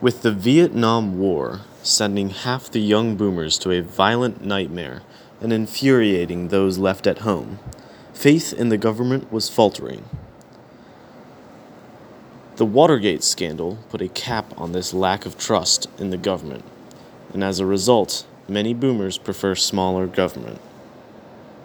With the Vietnam War sending half the young boomers to a violent nightmare and infuriating those left at home, faith in the government was faltering. The Watergate scandal put a cap on this lack of trust in the government, and as a result, many boomers prefer smaller government.